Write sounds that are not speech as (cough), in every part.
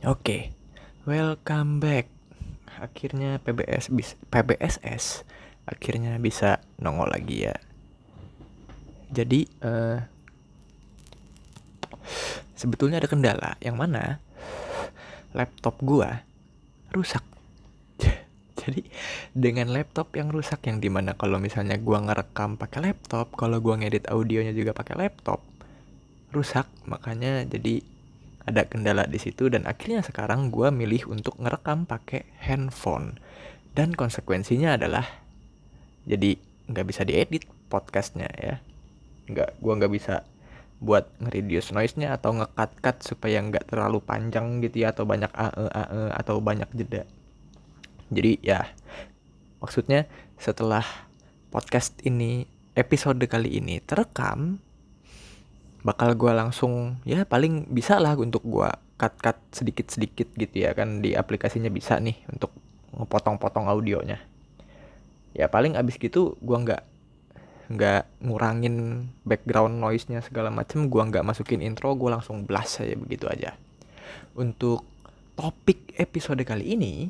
Oke, welcome back. Akhirnya PBS bis, PBSS akhirnya bisa nongol lagi ya. Jadi uh, sebetulnya ada kendala yang mana laptop gua rusak. (laughs) Jadi dengan laptop yang rusak yang di mana kalau misalnya gua ngerekam pakai laptop, kalau gua ngedit audionya juga pakai laptop, rusak. Makanya jadi ada kendala di situ dan akhirnya sekarang gue milih untuk ngerekam pakai handphone. Dan konsekuensinya adalah jadi nggak bisa diedit podcastnya ya. Nggak gue nggak bisa buat nge-reduce noise-nya atau nge-cut-cut supaya nggak terlalu panjang gitu ya atau banyak ae ae atau banyak jeda. Jadi ya maksudnya setelah podcast ini episode kali ini terekam bakal gue langsung ya paling bisa lah untuk gue cut cut sedikit sedikit gitu ya kan di aplikasinya bisa nih untuk ngepotong-potong audionya. Ya paling abis gitu gue nggak nggak ngurangin background noise-nya segala macem gue nggak masukin intro gue langsung blast aja begitu aja. Untuk topik episode kali ini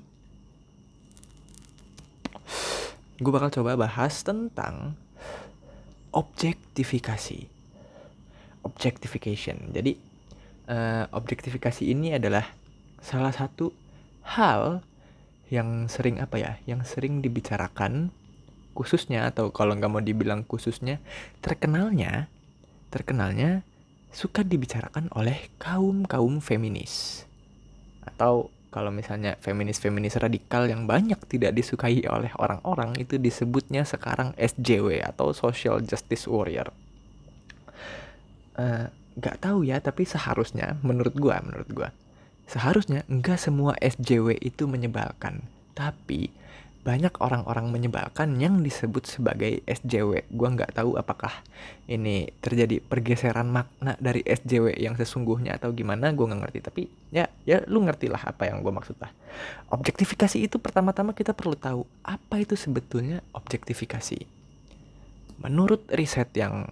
gue bakal coba bahas tentang objektifikasi objectification. Jadi uh, objektifikasi ini adalah salah satu hal yang sering apa ya, yang sering dibicarakan khususnya atau kalau nggak mau dibilang khususnya terkenalnya terkenalnya suka dibicarakan oleh kaum kaum feminis atau kalau misalnya feminis-feminis radikal yang banyak tidak disukai oleh orang-orang itu disebutnya sekarang SJW atau social justice warrior nggak uh, tahu ya tapi seharusnya menurut gua menurut gua seharusnya enggak semua SJW itu menyebalkan tapi banyak orang-orang menyebalkan yang disebut sebagai SJW. Gua nggak tahu apakah ini terjadi pergeseran makna dari SJW yang sesungguhnya atau gimana. Gua nggak ngerti. Tapi ya, ya lu ngerti lah apa yang gue maksud lah. Objektifikasi itu pertama-tama kita perlu tahu apa itu sebetulnya objektifikasi. Menurut riset yang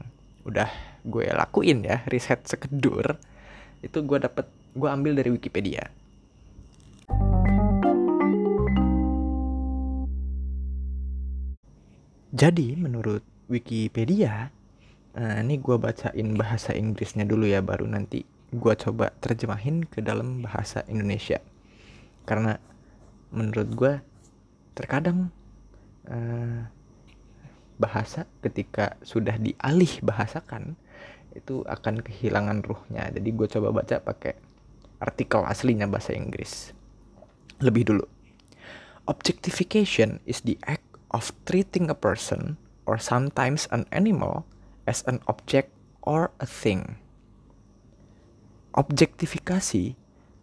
udah gue lakuin ya riset sekedur itu gue dapet gue ambil dari Wikipedia. Jadi menurut Wikipedia nah ini gue bacain bahasa Inggrisnya dulu ya baru nanti gue coba terjemahin ke dalam bahasa Indonesia. Karena menurut gue terkadang uh, bahasa ketika sudah dialih bahasakan itu akan kehilangan ruhnya. Jadi gue coba baca pakai artikel aslinya bahasa Inggris. Lebih dulu. Objectification is the act of treating a person or sometimes an animal as an object or a thing. Objektifikasi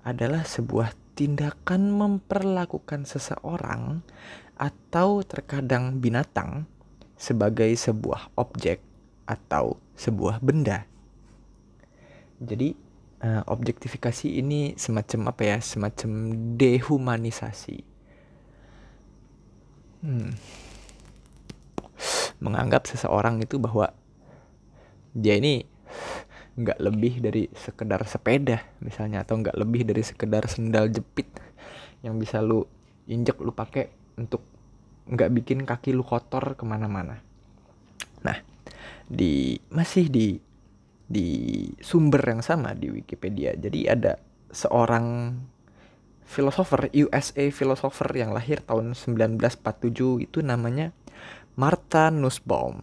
adalah sebuah tindakan memperlakukan seseorang atau terkadang binatang sebagai sebuah objek atau sebuah benda. Jadi uh, objektifikasi ini semacam apa ya? Semacam dehumanisasi. Hmm. Menganggap seseorang itu bahwa dia ini nggak lebih dari sekedar sepeda misalnya atau nggak lebih dari sekedar sendal jepit yang bisa lu injek lu pakai untuk nggak bikin kaki lu kotor ke mana-mana. Nah, di masih di di sumber yang sama di Wikipedia. Jadi ada seorang filosofer USA filosofer yang lahir tahun 1947 itu namanya Martha Nussbaum.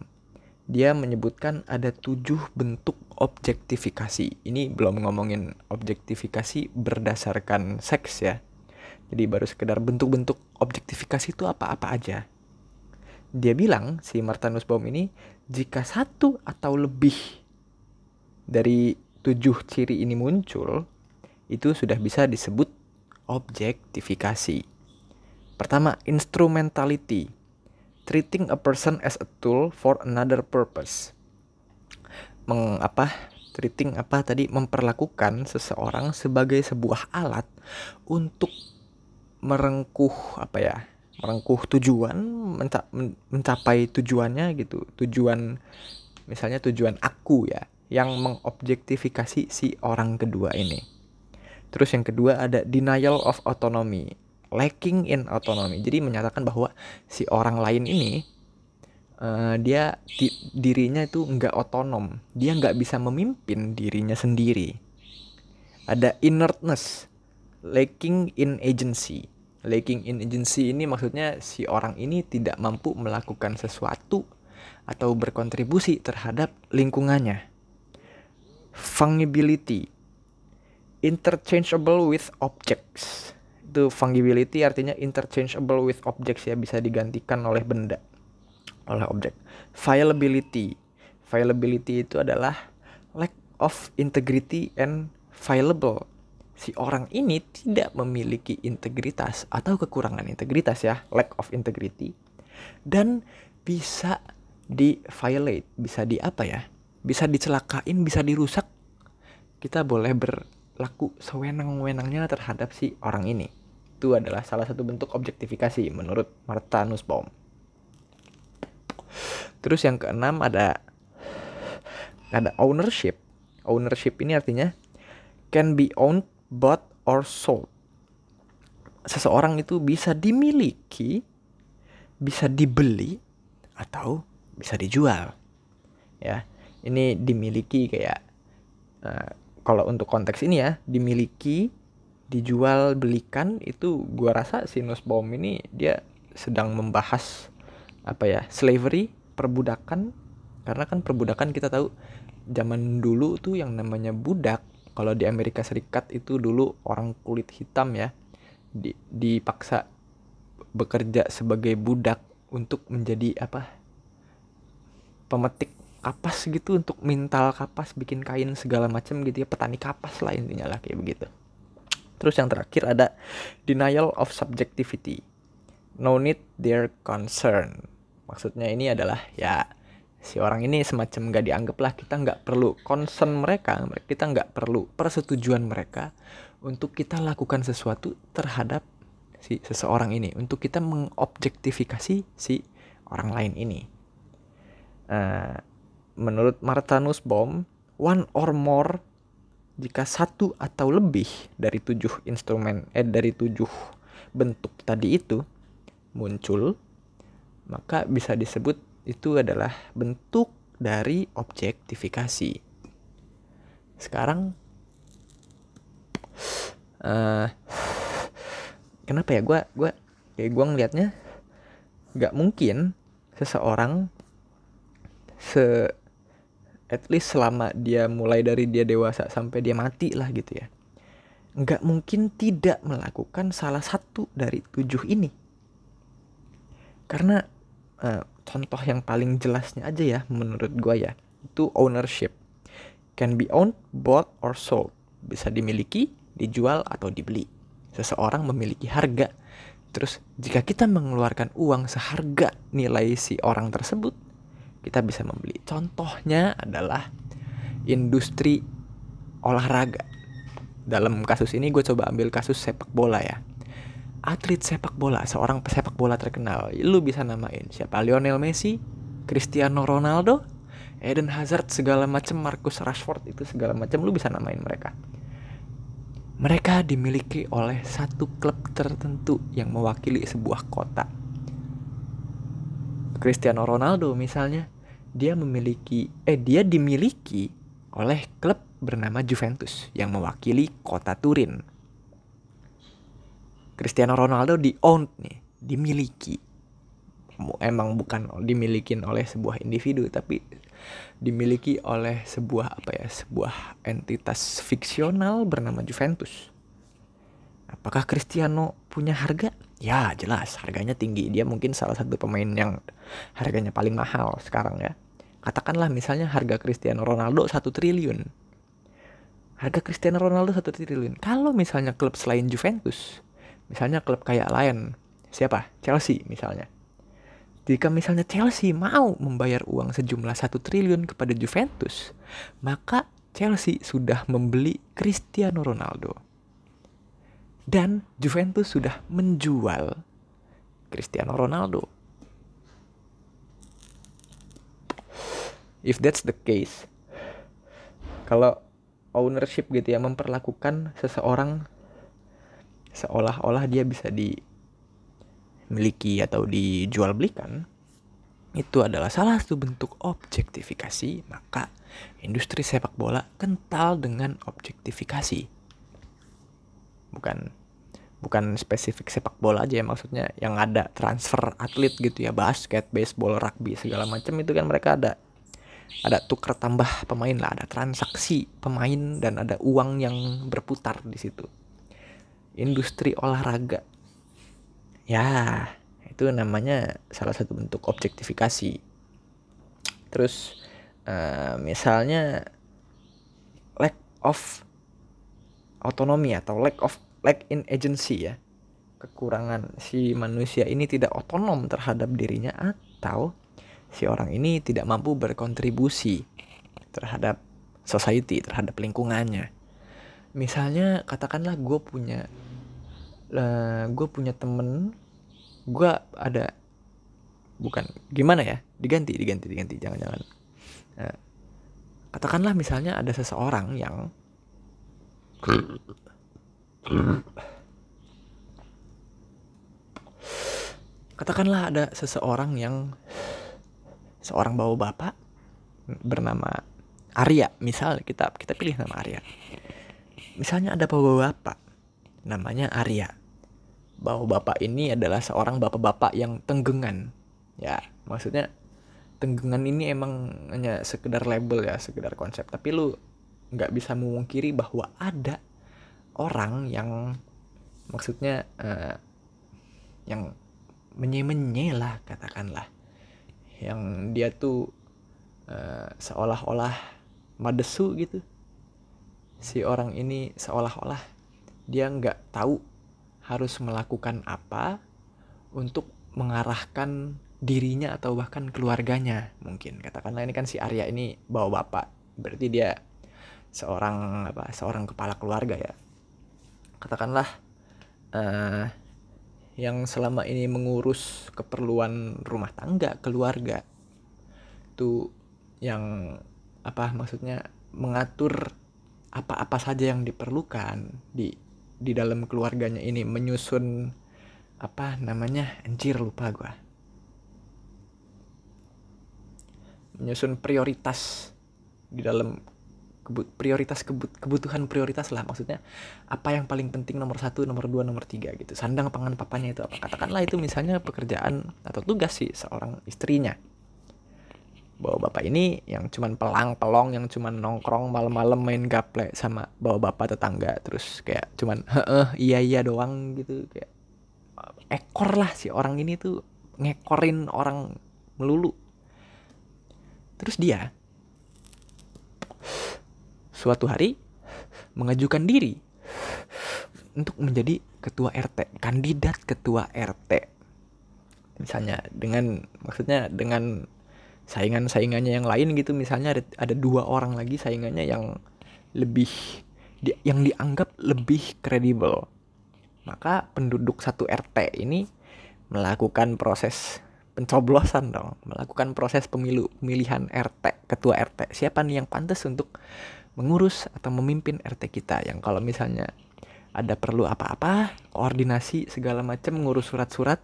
Dia menyebutkan ada tujuh bentuk objektifikasi. Ini belum ngomongin objektifikasi berdasarkan seks ya. Jadi baru sekedar bentuk-bentuk objektifikasi itu apa-apa aja. Dia bilang si Martha Nussbaum ini jika satu atau lebih dari tujuh ciri ini muncul, itu sudah bisa disebut objektifikasi. Pertama, instrumentality. Treating a person as a tool for another purpose. Meng, apa? Treating apa tadi? Memperlakukan seseorang sebagai sebuah alat untuk merengkuh apa ya? Merengkuh tujuan menca mencapai tujuannya gitu tujuan misalnya tujuan aku ya yang mengobjektifikasi si orang kedua ini Terus yang kedua ada denial of autonomy, lacking in autonomy. Jadi menyatakan bahwa si orang lain ini uh, dia di, dirinya itu nggak otonom, dia nggak bisa memimpin dirinya sendiri. Ada inertness, lacking in agency. Lacking in agency ini maksudnya si orang ini tidak mampu melakukan sesuatu atau berkontribusi terhadap lingkungannya. Fungibility, interchangeable with objects. Itu fungibility artinya interchangeable with objects ya bisa digantikan oleh benda oleh objek. Viability. Viability itu adalah lack of integrity and viable. Si orang ini tidak memiliki integritas atau kekurangan integritas ya, lack of integrity dan bisa di violate, bisa di apa ya? Bisa dicelakain, bisa dirusak. Kita boleh ber laku sewenang-wenangnya terhadap si orang ini. Itu adalah salah satu bentuk objektifikasi menurut Martha Nussbaum. Terus yang keenam ada ada ownership. Ownership ini artinya can be owned, bought or sold. Seseorang itu bisa dimiliki, bisa dibeli atau bisa dijual. Ya, ini dimiliki kayak uh, kalau untuk konteks ini ya dimiliki dijual belikan itu gua rasa si Nussbaum ini dia sedang membahas apa ya slavery perbudakan karena kan perbudakan kita tahu zaman dulu tuh yang namanya budak kalau di Amerika Serikat itu dulu orang kulit hitam ya di, dipaksa bekerja sebagai budak untuk menjadi apa? Pemetik kapas gitu untuk mintal kapas bikin kain segala macam gitu ya petani kapas lah intinya lah kayak begitu. Terus yang terakhir ada denial of subjectivity. No need their concern. Maksudnya ini adalah ya si orang ini semacam nggak dianggap lah kita nggak perlu concern mereka kita nggak perlu persetujuan mereka untuk kita lakukan sesuatu terhadap si seseorang ini untuk kita mengobjektifikasi si orang lain ini. Uh, menurut Martha Nussbaum, one or more jika satu atau lebih dari tujuh instrumen eh dari tujuh bentuk tadi itu muncul maka bisa disebut itu adalah bentuk dari objektifikasi. Sekarang uh, kenapa ya? Gue gue kayak gue ngelihatnya nggak mungkin seseorang se at least selama dia mulai dari dia dewasa sampai dia mati lah gitu ya. Nggak mungkin tidak melakukan salah satu dari tujuh ini. Karena uh, contoh yang paling jelasnya aja ya menurut gue ya itu ownership can be owned bought or sold bisa dimiliki dijual atau dibeli seseorang memiliki harga terus jika kita mengeluarkan uang seharga nilai si orang tersebut kita bisa membeli. Contohnya adalah industri olahraga. Dalam kasus ini gue coba ambil kasus sepak bola ya. Atlet sepak bola, seorang pesepak bola terkenal, lu bisa namain siapa? Lionel Messi, Cristiano Ronaldo, Eden Hazard segala macam, Marcus Rashford itu segala macam lu bisa namain mereka. Mereka dimiliki oleh satu klub tertentu yang mewakili sebuah kota. Cristiano Ronaldo misalnya dia memiliki eh dia dimiliki oleh klub bernama Juventus yang mewakili kota Turin. Cristiano Ronaldo di own nih, dimiliki. Emang bukan dimiliki oleh sebuah individu tapi dimiliki oleh sebuah apa ya, sebuah entitas fiksional bernama Juventus. Apakah Cristiano punya harga? Ya jelas harganya tinggi. Dia mungkin salah satu pemain yang harganya paling mahal sekarang ya katakanlah misalnya harga Cristiano Ronaldo satu triliun harga Cristiano Ronaldo satu triliun kalau misalnya klub selain Juventus misalnya klub kayak lain siapa? Chelsea misalnya. Jika misalnya Chelsea mau membayar uang sejumlah satu triliun kepada Juventus maka Chelsea sudah membeli Cristiano Ronaldo. Dan Juventus sudah menjual Cristiano Ronaldo. If that's the case kalau ownership gitu ya memperlakukan seseorang seolah-olah dia bisa dimiliki atau dijual belikan itu adalah salah satu bentuk objektifikasi maka industri sepak bola kental dengan objektifikasi. Bukan bukan spesifik sepak bola aja ya maksudnya yang ada transfer atlet gitu ya basket baseball rugby segala macam itu kan mereka ada ada tukar tambah pemain lah ada transaksi pemain dan ada uang yang berputar di situ industri olahraga. Ya itu namanya salah satu bentuk objektifikasi. Terus uh, misalnya lack of otonomi atau lack of lack in agency ya. Kekurangan si manusia ini tidak otonom terhadap dirinya atau si orang ini tidak mampu berkontribusi terhadap society terhadap lingkungannya misalnya katakanlah gue punya uh, gue punya temen gue ada bukan gimana ya? Diganti diganti diganti jangan jangan uh, katakanlah misalnya ada seseorang yang katakanlah ada seseorang yang seorang bawa bapak bernama Arya. Misal kita kita pilih nama Arya misalnya ada bawa bapak namanya Arya. Bahwa bapak ini adalah seorang bapak-bapak yang tenggengan ya. Maksudnya tenggengan ini emang hanya sekedar label ya sekedar konsep. Tapi lu nggak bisa memungkiri bahwa ada orang yang maksudnya uh, yang menye-menye lah katakanlah. Yang dia tuh uh, seolah-olah madesu gitu si orang ini seolah-olah dia nggak tahu harus melakukan apa untuk mengarahkan dirinya atau bahkan keluarganya mungkin. Katakanlah ini kan si Arya ini bawa bapak berarti dia seorang apa seorang kepala keluarga ya. Katakanlah uh, yang selama ini mengurus keperluan rumah tangga keluarga tuh yang apa maksudnya mengatur apa-apa saja yang diperlukan di di dalam keluarganya ini menyusun apa namanya anjir lupa gue menyusun prioritas di dalam kebut prioritas kebut kebutuhan prioritas lah maksudnya apa yang paling penting nomor satu nomor dua nomor tiga gitu. Sandang pangan papanya itu apa? Katakanlah itu misalnya pekerjaan atau tugas sih seorang istrinya bawa bapak ini yang cuman pelang pelong yang cuman nongkrong malam-malam main gaple sama bawa bapak tetangga. Terus kayak cuman heeh iya iya doang gitu. Kayak ekor lah si orang ini tuh ngekorin orang melulu. Terus dia suatu hari mengajukan diri untuk menjadi ketua RT kandidat ketua RT misalnya dengan maksudnya dengan saingan-saingannya yang lain gitu. Misalnya ada ada dua orang lagi saingannya yang lebih di, yang dianggap lebih kredibel. Maka penduduk satu RT ini melakukan proses pencoblosan dong. Melakukan proses pemilu pemilihan RT ketua RT siapa nih yang pantas untuk mengurus atau memimpin RT kita? Yang kalau misalnya ada perlu apa-apa koordinasi segala macam ngurus surat-surat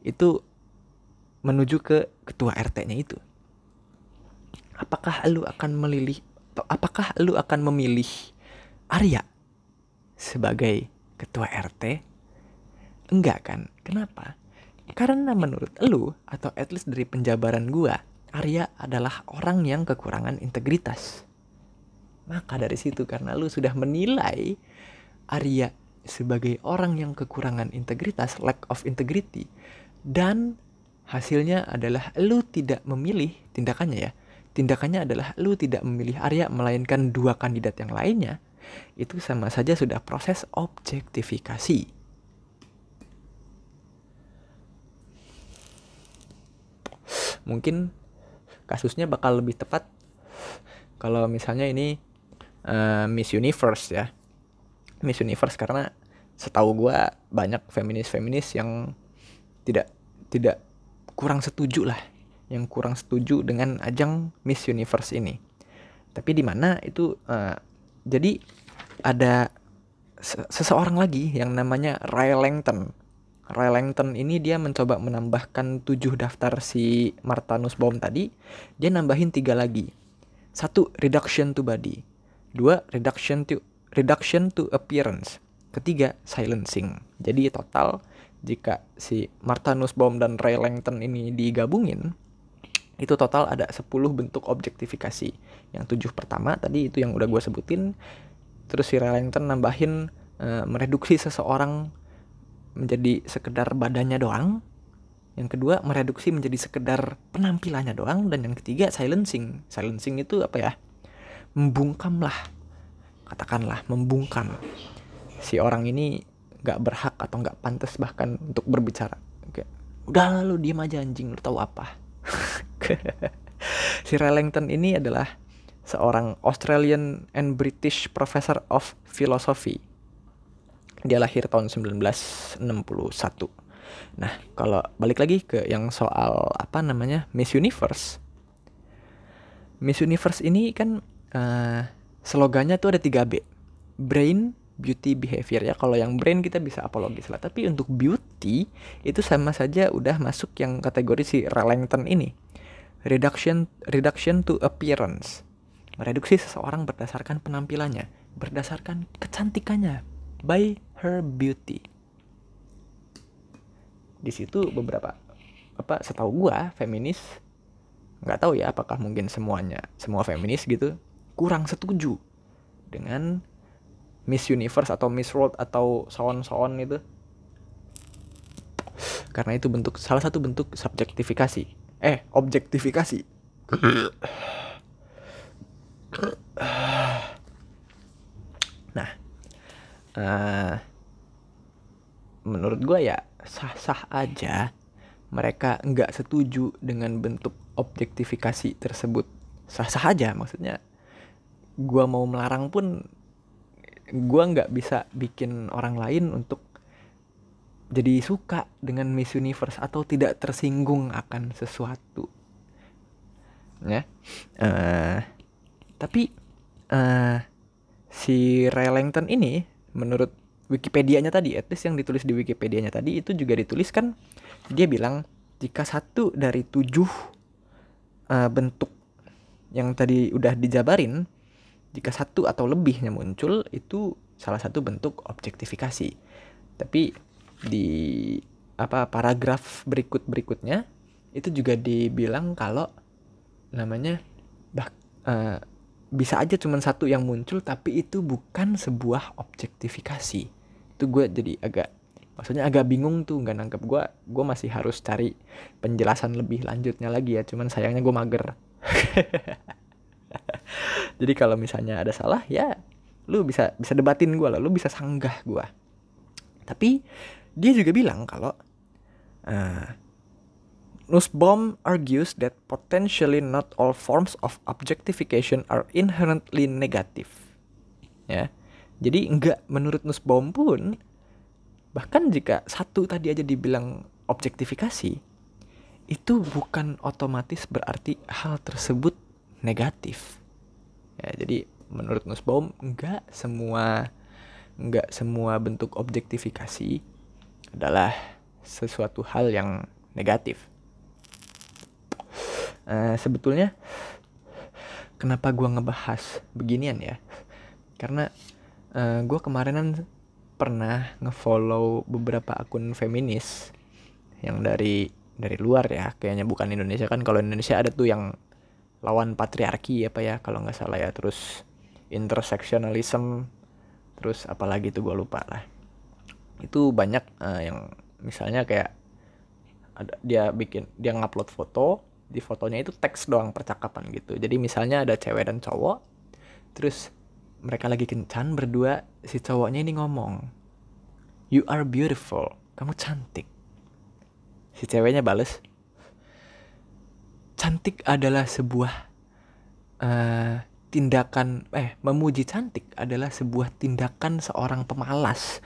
itu menuju ke ketua RT-nya itu apakah lu akan melilih apakah lu akan memilih Arya sebagai ketua RT? Enggak kan? Kenapa? Karena menurut lu atau at least dari penjabaran gua, Arya adalah orang yang kekurangan integritas. Maka dari situ karena lu sudah menilai Arya sebagai orang yang kekurangan integritas, lack of integrity, dan hasilnya adalah lu tidak memilih tindakannya ya, tindakannya adalah lu tidak memilih Arya melainkan dua kandidat yang lainnya, itu sama saja sudah proses objektifikasi. Mungkin kasusnya bakal lebih tepat kalau misalnya ini uh, Miss Universe ya. Miss Universe karena setahu gue banyak feminis-feminis yang tidak tidak kurang setuju lah yang kurang setuju dengan ajang Miss Universe ini. Tapi di mana itu uh, jadi ada seseorang lagi yang namanya Ray Langton. Ray Langton ini dia mencoba menambahkan tujuh daftar si Martha Nussbaum tadi. Dia nambahin tiga lagi. Satu reduction to body. Dua reduction to reduction to appearance. Ketiga silencing jadi total jika si Martha Nussbaum dan Ray Langton ini digabungin itu total ada 10 bentuk objektifikasi. Yang tujuh pertama tadi itu yang udah gue sebutin terus si Ray Langton nambahin uh, mereduksi seseorang menjadi sekedar badannya doang. Yang kedua mereduksi menjadi sekedar penampilannya doang. Dan yang ketiga silencing. Silencing itu apa ya? Membungkam lah katakanlah membungkam. Si orang ini nggak berhak atau nggak pantas bahkan untuk berbicara. Kayak udah lu diem aja anjing. Lu tahu apa (laughs) si Relington ini adalah seorang Australian and British Professor of Philosophy. Dia lahir tahun 1961. Nah, kalau balik lagi ke yang soal apa namanya Miss Universe. Miss Universe ini kan uh, slogannya tuh ada 3B. Brain, beauty, behavior ya. Kalau yang brain kita bisa apologis lah. Tapi untuk beauty itu sama saja udah masuk yang kategori si Relington ini. Reduction reduction to appearance. Mereduksi seseorang berdasarkan penampilannya berdasarkan kecantikannya by her beauty. Di situ beberapa apa setahu gua feminis nggak tahu ya apakah mungkin semuanya semua feminis gitu kurang setuju dengan Miss Universe atau Miss World atau soon-soon itu karena itu bentuk salah satu bentuk subjektifikasi. Eh objektifikasi. Nah uh, menurut gue ya sah-sah aja mereka nggak setuju dengan bentuk objektifikasi tersebut. Sah-sah aja maksudnya. Gue mau melarang pun gue nggak bisa bikin orang lain untuk jadi suka dengan Miss Universe atau tidak tersinggung akan sesuatu ya uh, tapi uh, si Ray ini menurut Wikipedia-nya tadi, at least yang ditulis di Wikipedia-nya tadi itu juga dituliskan dia bilang jika satu dari tujuh uh, bentuk yang tadi udah dijabarin, jika satu atau lebihnya muncul itu salah satu bentuk objektifikasi. Tapi di apa paragraf berikut berikutnya itu juga dibilang kalau namanya bah, uh, bisa aja cuma satu yang muncul tapi itu bukan sebuah objektifikasi. Itu gue jadi agak maksudnya agak bingung tuh nggak nangkep. Gue gue masih harus cari penjelasan lebih lanjutnya lagi ya cuman sayangnya gue mager. (laughs) Jadi kalau misalnya ada salah ya lu bisa bisa debatin gue lah lu bisa sanggah gue tapi dia juga bilang kalau uh, Nussbaum argues that potentially not all forms of objectification are inherently negative. Ya. Jadi enggak menurut Nussbaum pun bahkan jika satu tadi aja dibilang objektifikasi itu bukan otomatis berarti hal tersebut negatif. Ya, jadi menurut Nussbaum enggak semua enggak semua bentuk objektifikasi adalah sesuatu hal yang negatif. Uh, sebetulnya kenapa gue ngebahas beginian ya? Karena uh, eh, gue kemarinan pernah ngefollow beberapa akun feminis yang dari dari luar ya, kayaknya bukan Indonesia kan. Kalau Indonesia ada tuh yang lawan patriarki apa ya kalau nggak salah ya, terus intersectionalism, terus apalagi tuh gue lupa lah itu banyak uh, yang misalnya kayak ada dia bikin dia ngupload foto di fotonya itu teks doang percakapan gitu. Jadi misalnya ada cewek dan cowok terus mereka lagi kencan berdua si cowoknya ini ngomong you are beautiful kamu cantik. Si ceweknya bales cantik adalah sebuah uh, tindakan eh memuji cantik adalah sebuah tindakan seorang pemalas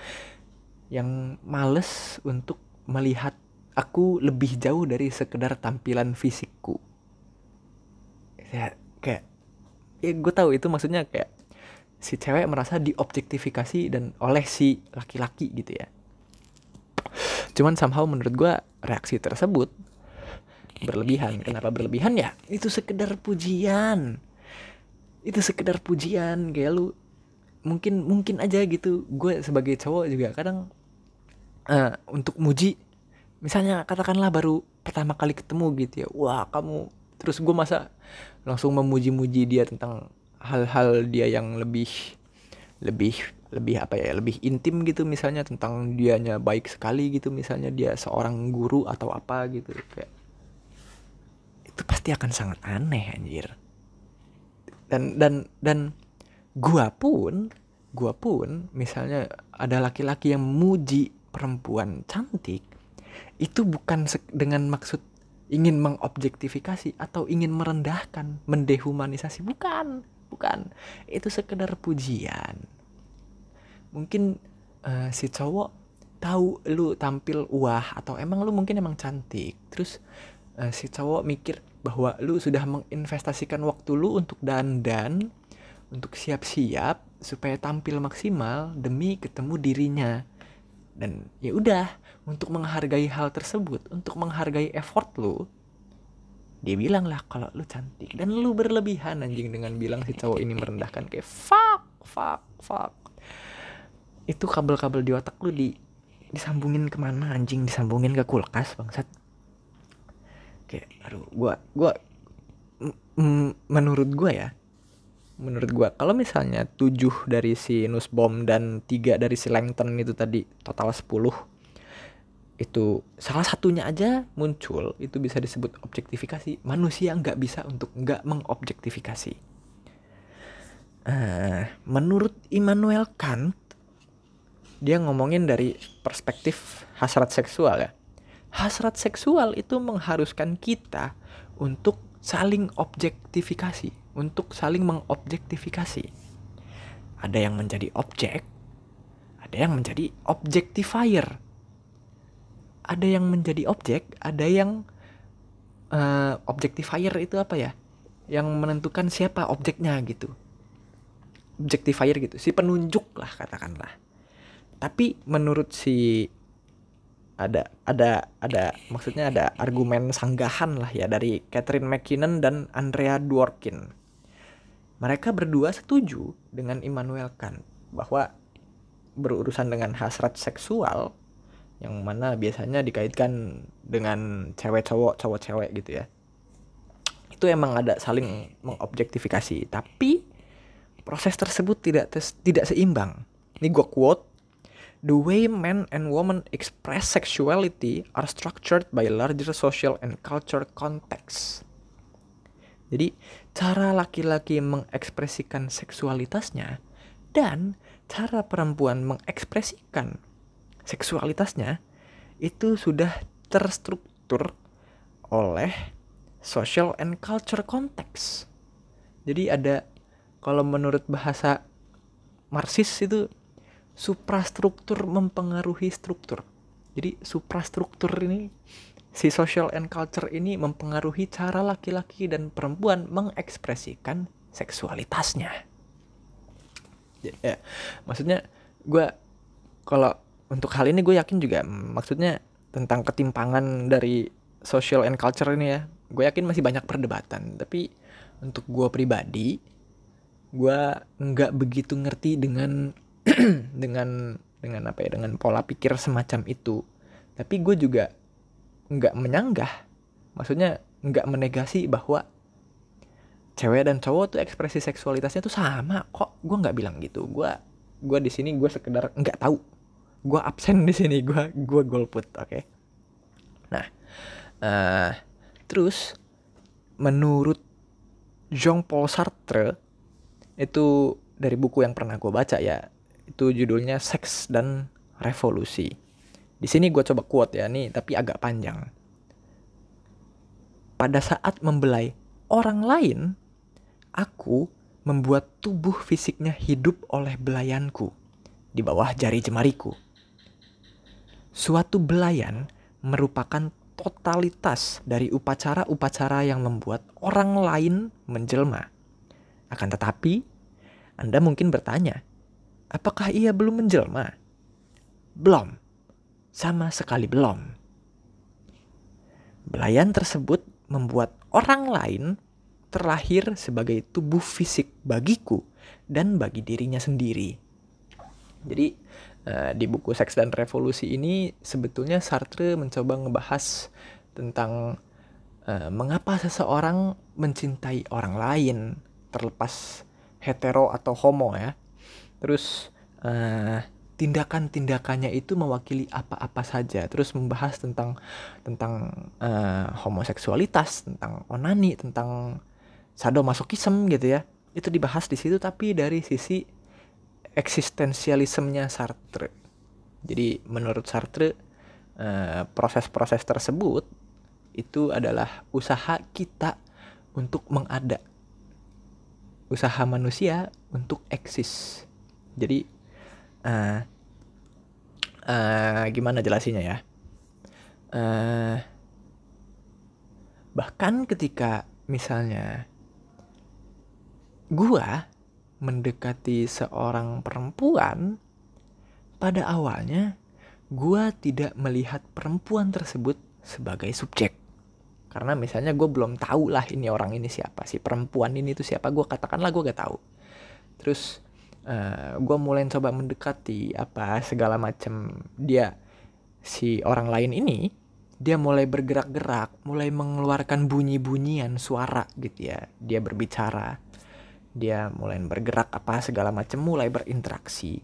yang males untuk melihat aku lebih jauh dari sekedar tampilan fisikku. Ya kayak ya gue tahu itu maksudnya kayak si cewek merasa diobjektifikasi dan oleh si laki-laki gitu ya. Cuman somehow menurut gue reaksi tersebut berlebihan. Kenapa berlebihan ya? Itu sekedar pujian. Itu sekedar pujian kayak lu mungkin mungkin aja gitu. Gue sebagai cowok juga kadang uh, untuk muji misalnya katakanlah baru pertama kali ketemu gitu ya wah kamu terus gue masa langsung memuji-muji dia tentang hal-hal dia yang lebih lebih lebih apa ya lebih intim gitu misalnya tentang dianya baik sekali gitu misalnya dia seorang guru atau apa gitu kayak itu pasti akan sangat aneh anjir. Dan dan dan gua pun gua pun misalnya ada laki-laki yang muji perempuan cantik itu bukan dengan maksud ingin mengobjektifikasi atau ingin merendahkan, mendehumanisasi, bukan, bukan. Itu sekedar pujian. Mungkin uh, si cowok tahu lu tampil wah atau emang lu mungkin emang cantik. Terus uh, si cowok mikir bahwa lu sudah menginvestasikan waktu lu untuk dandan, untuk siap-siap supaya tampil maksimal demi ketemu dirinya. Dan ya udah, untuk menghargai hal tersebut, untuk menghargai effort lu, dia bilang lah kalau lu cantik dan lu berlebihan anjing dengan bilang si cowok ini merendahkan kayak fuck, fuck, fuck. Itu kabel-kabel di otak lu di disambungin ke mana anjing disambungin ke kulkas bangsat kayak aduh gua gua menurut gua ya menurut gua kalau misalnya tujuh dari si Nusbom dan tiga dari si Langton itu tadi total 10 itu salah satunya aja muncul itu bisa disebut objektifikasi. Manusia nggak bisa untuk nggak mengobjektifikasi. Uh, menurut Immanuel Kant dia ngomongin dari perspektif hasrat seksual ya. Hasrat seksual itu mengharuskan kita untuk saling objektifikasi untuk saling mengobjektifikasi ada yang menjadi objek ada yang menjadi objectifier ada yang menjadi objek, ada yang uh, objectifier itu apa ya? Yang menentukan siapa objeknya gitu. Objectifier gitu, si penunjuk lah katakanlah. Tapi menurut si ada ada ada maksudnya ada argumen sanggahan lah ya dari Catherine McKinnon dan Andrea Dworkin. Mereka berdua setuju dengan Immanuel Kant bahwa berurusan dengan hasrat seksual yang mana biasanya dikaitkan dengan cewek cowok cowok cewek gitu ya itu emang ada saling mengobjektifikasi tapi proses tersebut tidak tidak seimbang ini gue quote The way men and women express sexuality are structured by larger social and culture context. Jadi, cara laki-laki mengekspresikan seksualitasnya dan cara perempuan mengekspresikan seksualitasnya itu sudah terstruktur oleh social and culture context. Jadi ada kalau menurut bahasa Marxis itu suprastruktur mempengaruhi struktur. Jadi suprastruktur ini si social and culture ini mempengaruhi cara laki-laki dan perempuan mengekspresikan seksualitasnya. Ya, maksudnya gue kalau untuk hal ini gue yakin juga maksudnya tentang ketimpangan dari social and culture ini ya gue yakin masih banyak perdebatan tapi untuk gue pribadi gue nggak begitu ngerti dengan (clears throat) dengan dengan apa ya dengan pola pikir semacam itu tapi gue juga nggak menyanggah. Maksudnya nggak menegasi bahwa cewek dan cowok tuh ekspresi seksualitasnya tuh sama kok. Gue nggak bilang gitu. Gue gue di sini gue sekedar nggak tahu. Gue absen di sini gue gue golput oke? Okay? nah uh, terus menurut Jean Paul Sartre itu dari buku yang pernah gue baca ya itu judulnya Seks dan Revolusi di sini gue coba quote ya nih tapi agak panjang pada saat membelai orang lain aku membuat tubuh fisiknya hidup oleh belayanku di bawah jari jemariku Suatu belayan merupakan totalitas dari upacara-upacara yang membuat orang lain menjelma. Akan tetapi, Anda mungkin bertanya, apakah ia belum menjelma? Belum. Sama sekali belum. Belayan tersebut membuat orang lain terlahir sebagai tubuh fisik bagiku dan bagi dirinya sendiri. Jadi uh, di buku Seks dan Revolusi ini sebetulnya Sartre mencoba ngebahas tentang uh, mengapa seseorang mencintai orang lain terlepas hetero atau homo ya. Terus uh, tindakan-tindakannya itu mewakili apa-apa saja. Terus membahas tentang tentang uh, homoseksualitas tentang onani tentang sadomasokisme gitu ya. Itu dibahas di situ tapi dari sisi eksistensialismenya Sartre. Jadi menurut Sartre uh, proses-proses tersebut itu adalah usaha kita untuk mengada. Usaha manusia untuk eksis. Jadi uh, uh, gimana jelasinya ya? Uh, bahkan ketika misalnya gua mendekati seorang perempuan pada awalnya gua tidak melihat perempuan tersebut sebagai subjek. Karena misalnya gue belum tahu lah ini orang ini siapa si perempuan ini tuh siapa gue katakanlah gue gak tahu. Terus uh, eh, gue mulai coba mendekati apa segala macam dia si orang lain ini dia mulai bergerak-gerak mulai mengeluarkan bunyi-bunyian suara gitu ya. Dia berbicara dia mulai bergerak apa segala macam mulai berinteraksi.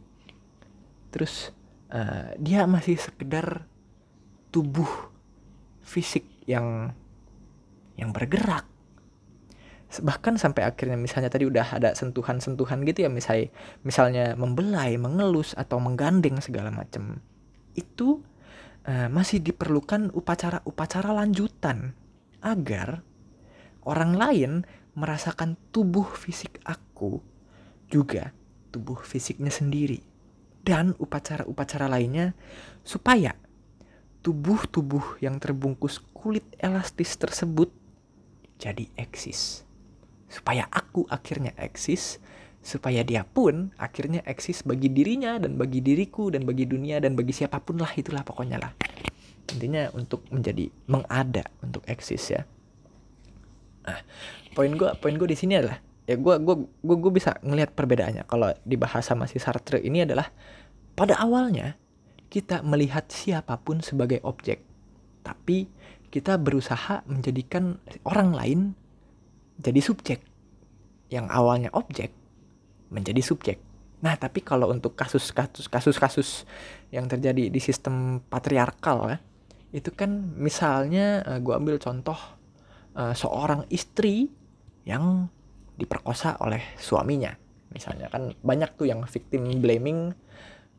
Terus uh, dia masih sekedar tubuh fisik yang yang bergerak bahkan sampai akhirnya misalnya tadi udah ada sentuhan-sentuhan gitu ya misalnya misalnya membelai, mengelus atau menggandeng segala macam itu uh, masih diperlukan upacara-upacara lanjutan agar orang lain merasakan tubuh fisik aku juga tubuh fisiknya sendiri dan upacara-upacara lainnya supaya tubuh-tubuh yang terbungkus kulit elastis tersebut jadi eksis supaya aku akhirnya eksis supaya dia pun akhirnya eksis bagi dirinya dan bagi diriku dan bagi dunia dan bagi siapa pun lah itulah pokoknya lah. Intinya untuk menjadi mengada untuk eksis ya. Nah poin gue poin gue di sini adalah ya gue gue gue gue bisa ngelihat perbedaannya. Kalau dibahas sama si Sartre ini adalah pada awalnya kita melihat siapa pun sebagai objek tapi kita berusaha menjadikan orang lain jadi subjek. Yang awalnya objek menjadi subjek. Nah, tapi kalau untuk kasus-kasus kasus-kasus yang terjadi di sistem patriarkal ya, itu kan misalnya eh, gue ambil contoh uh, seorang istri yang diperkosa oleh suaminya. Misalnya kan banyak tuh yang victim blaming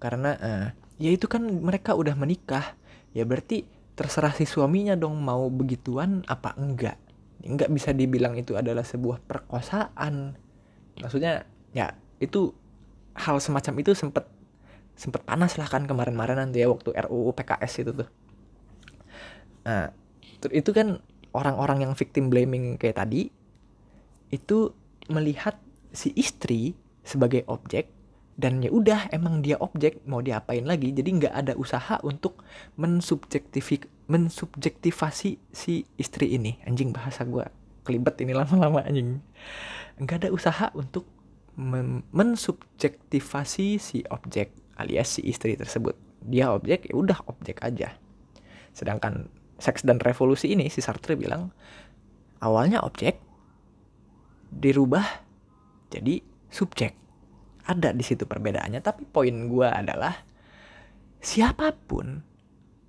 karena uh, ya itu kan mereka udah menikah. Ya berarti terserah si suaminya dong mau begituan apa enggak nggak bisa dibilang itu adalah sebuah perkosaan. Maksudnya ya itu hal semacam itu sempet sempet panas lah kan kemarin-kemarin nanti ya waktu RUU PKS itu tuh. Nah itu kan orang-orang yang victim blaming kayak tadi itu melihat si istri sebagai objek dan ya udah emang dia objek mau diapain lagi? Jadi nggak ada usaha untuk mensubjektifik mensubjektivasi si istri ini. Anjing bahasa gue kelibet ini lama-lama anjing. Nggak ada usaha untuk mensubjektivasi si objek alias si istri tersebut. Dia objek ya udah objek aja. Sedangkan seks dan revolusi ini si Sartre bilang awalnya objek dirubah jadi subjek. Ada di situ perbedaannya tapi poin gue adalah siapa pun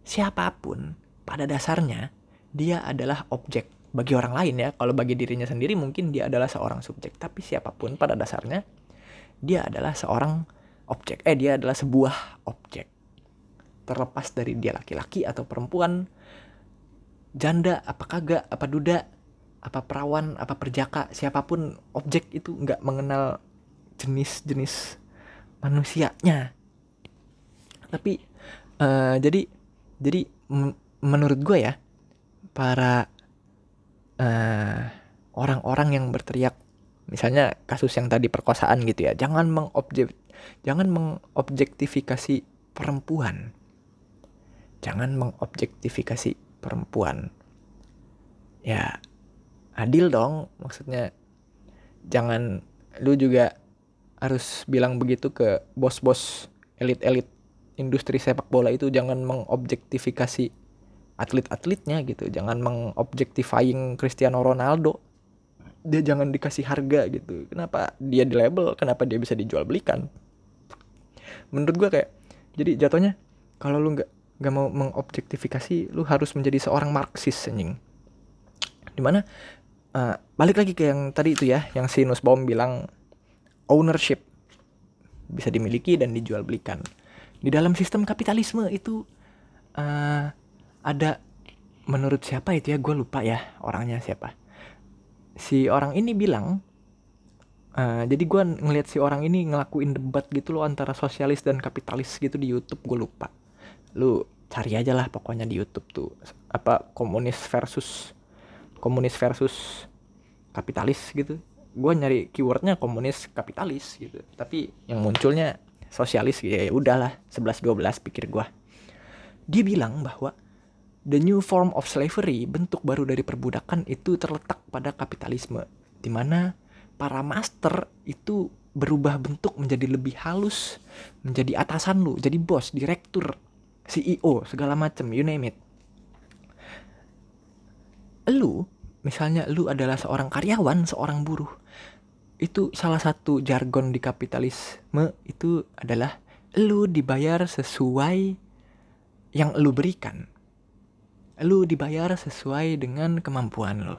siapa pun pada dasarnya dia adalah objek bagi orang lain ya. Kalau bagi dirinya sendiri mungkin dia adalah seorang subjek. Tapi siapa pun pada dasarnya dia adalah seorang objek. Eh dia adalah sebuah objek. Terlepas dari dia laki-laki atau perempuan janda apa kagak apa duda apa perawan apa perjaka siapa pun objek itu nggak mengenal jenis-jenis manusianya. Tapi uh, jadi jadi menurut gue ya para eh, orang-orang yang berteriak misalnya kasus yang tadi perkosaan gitu ya jangan mengobjek jangan mengobjektifikasi perempuan. Jangan mengobjektifikasi perempuan. Ya adil dong maksudnya jangan lu juga harus bilang begitu ke bos-bos elit-elit industri sepak bola itu jangan mengobjektifikasi atlet-atletnya gitu. Jangan mengobjektifying Cristiano Ronaldo. Dia jangan dikasih harga gitu. Kenapa dia di label? Kenapa dia bisa dijual belikan? Menurut gua kayak jadi jatuhnya kalau lu nggak nggak mau mengobjektifikasi lu harus menjadi seorang marxis anjing. Di mana uh, balik lagi ke yang tadi itu ya yang si Nussbaum bilang ownership bisa dimiliki dan dijual belikan. Di dalam sistem kapitalisme itu uh, ada menurut siapa itu ya? Gue lupa ya orangnya siapa. Si orang ini bilang uh, jadi gue ngeliat si orang ini ngelakuin debat gitu loh antara sosialis dan kapitalis gitu di YouTube gue lupa. Lu cari aja lah pokoknya di YouTube tuh. Apa komunis versus komunis versus kapitalis gitu. Gue nyari keywordnya komunis kapitalis gitu. Tapi yang munculnya sosialis ya, ya udahlah 11 12 pikir gue dia bilang bahwa The new form of slavery, bentuk baru dari perbudakan itu terletak pada kapitalisme, di mana para master itu berubah bentuk menjadi lebih halus, menjadi atasan lu, jadi bos, direktur, CEO, segala macam, you name it. Lu, misalnya lu adalah seorang karyawan, seorang buruh, itu salah satu jargon di kapitalisme itu adalah lu dibayar sesuai yang lu berikan lu dibayar sesuai dengan kemampuan lo.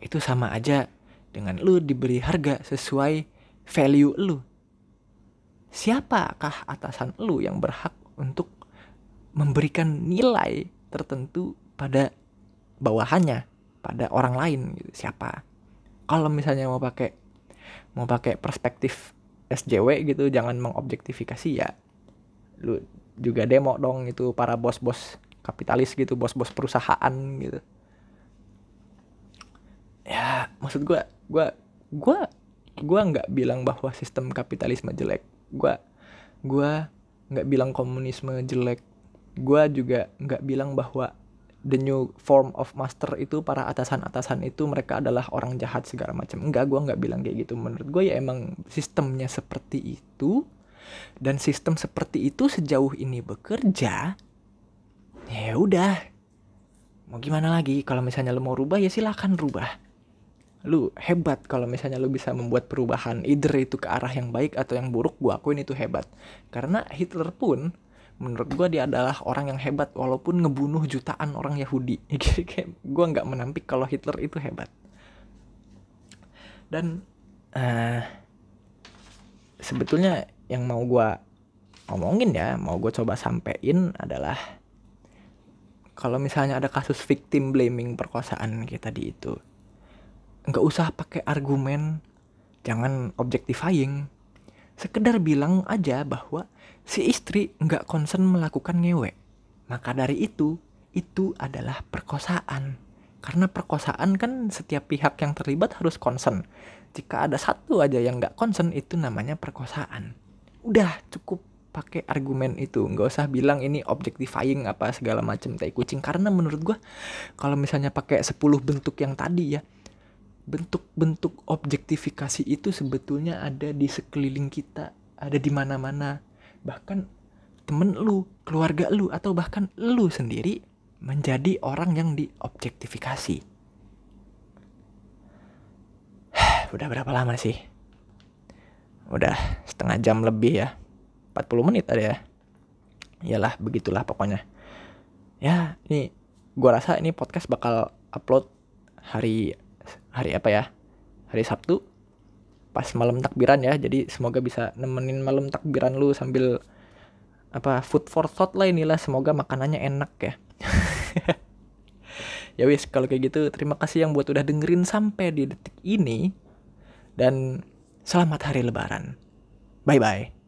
Itu sama aja dengan lu diberi harga sesuai value lu. Siapakah atasan lu yang berhak untuk memberikan nilai tertentu pada bawahannya, pada orang lain gitu. Siapa? Kalau misalnya mau pakai mau pakai perspektif SJW gitu jangan mengobjektifikasi ya lu juga demo dong itu para bos-bos kapitalis gitu bos-bos perusahaan gitu. Ya maksud gue gue gue gue nggak bilang bahwa sistem kapitalisme jelek. Gue gue nggak bilang komunisme jelek. Gue juga nggak bilang bahwa the new form of master itu para atasan-atasan itu mereka adalah orang jahat segala macam. Enggak gue nggak bilang kayak gitu. Menurut gue ya emang sistemnya seperti itu. Dan sistem seperti itu sejauh ini bekerja ya udah. Mau gimana lagi? Kalau misalnya lu mau rubah ya silahkan rubah. Lu hebat kalau misalnya lu bisa membuat perubahan either itu ke arah yang baik atau yang buruk gua akuin itu hebat. Karena Hitler pun menurut gua dia adalah orang yang hebat walaupun ngebunuh jutaan orang Yahudi. (laughs) Gua nggak menampik kalau Hitler itu hebat. Dan uh, sebetulnya yang mau gua ngomongin ya mau gue coba sampein adalah kalau misalnya ada kasus victim blaming perkosaan kayak tadi itu nggak usah pakai argumen jangan objectifying sekedar bilang aja bahwa si istri nggak concern melakukan ngewe. Maka dari itu itu adalah perkosaan. Karena perkosaan kan setiap pihak yang terlibat harus concern. Jika ada satu aja yang nggak concern itu namanya perkosaan. Udah cukup pakai argumen itu. Nggak usah bilang ini objectifying apa segala macam tai kucing. Karena menurut gue kalau misalnya pakai 10 bentuk yang tadi ya bentuk-bentuk objektifikasi itu sebetulnya ada di sekeliling kita ada di mana-mana. Bahkan temen lu keluarga lu atau bahkan lu sendiri menjadi orang yang diobjektifikasi. (sighs) Udah berapa lama sih? Udah setengah jam lebih ya 40 menit ada ya. Iyalah begitulah pokoknya. Ya ini gua rasa ini podcast bakal upload hari hari apa ya? Hari Sabtu pas malam takbiran ya. Jadi semoga bisa nemenin malam takbiran lu sambil apa food for thought lah inilah. Semoga makanannya enak ya. (laughs) Ya wis kalau kayak gitu terima kasih yang buat udah dengerin sampai di detik ini. Dan selamat hari lebaran. Bye bye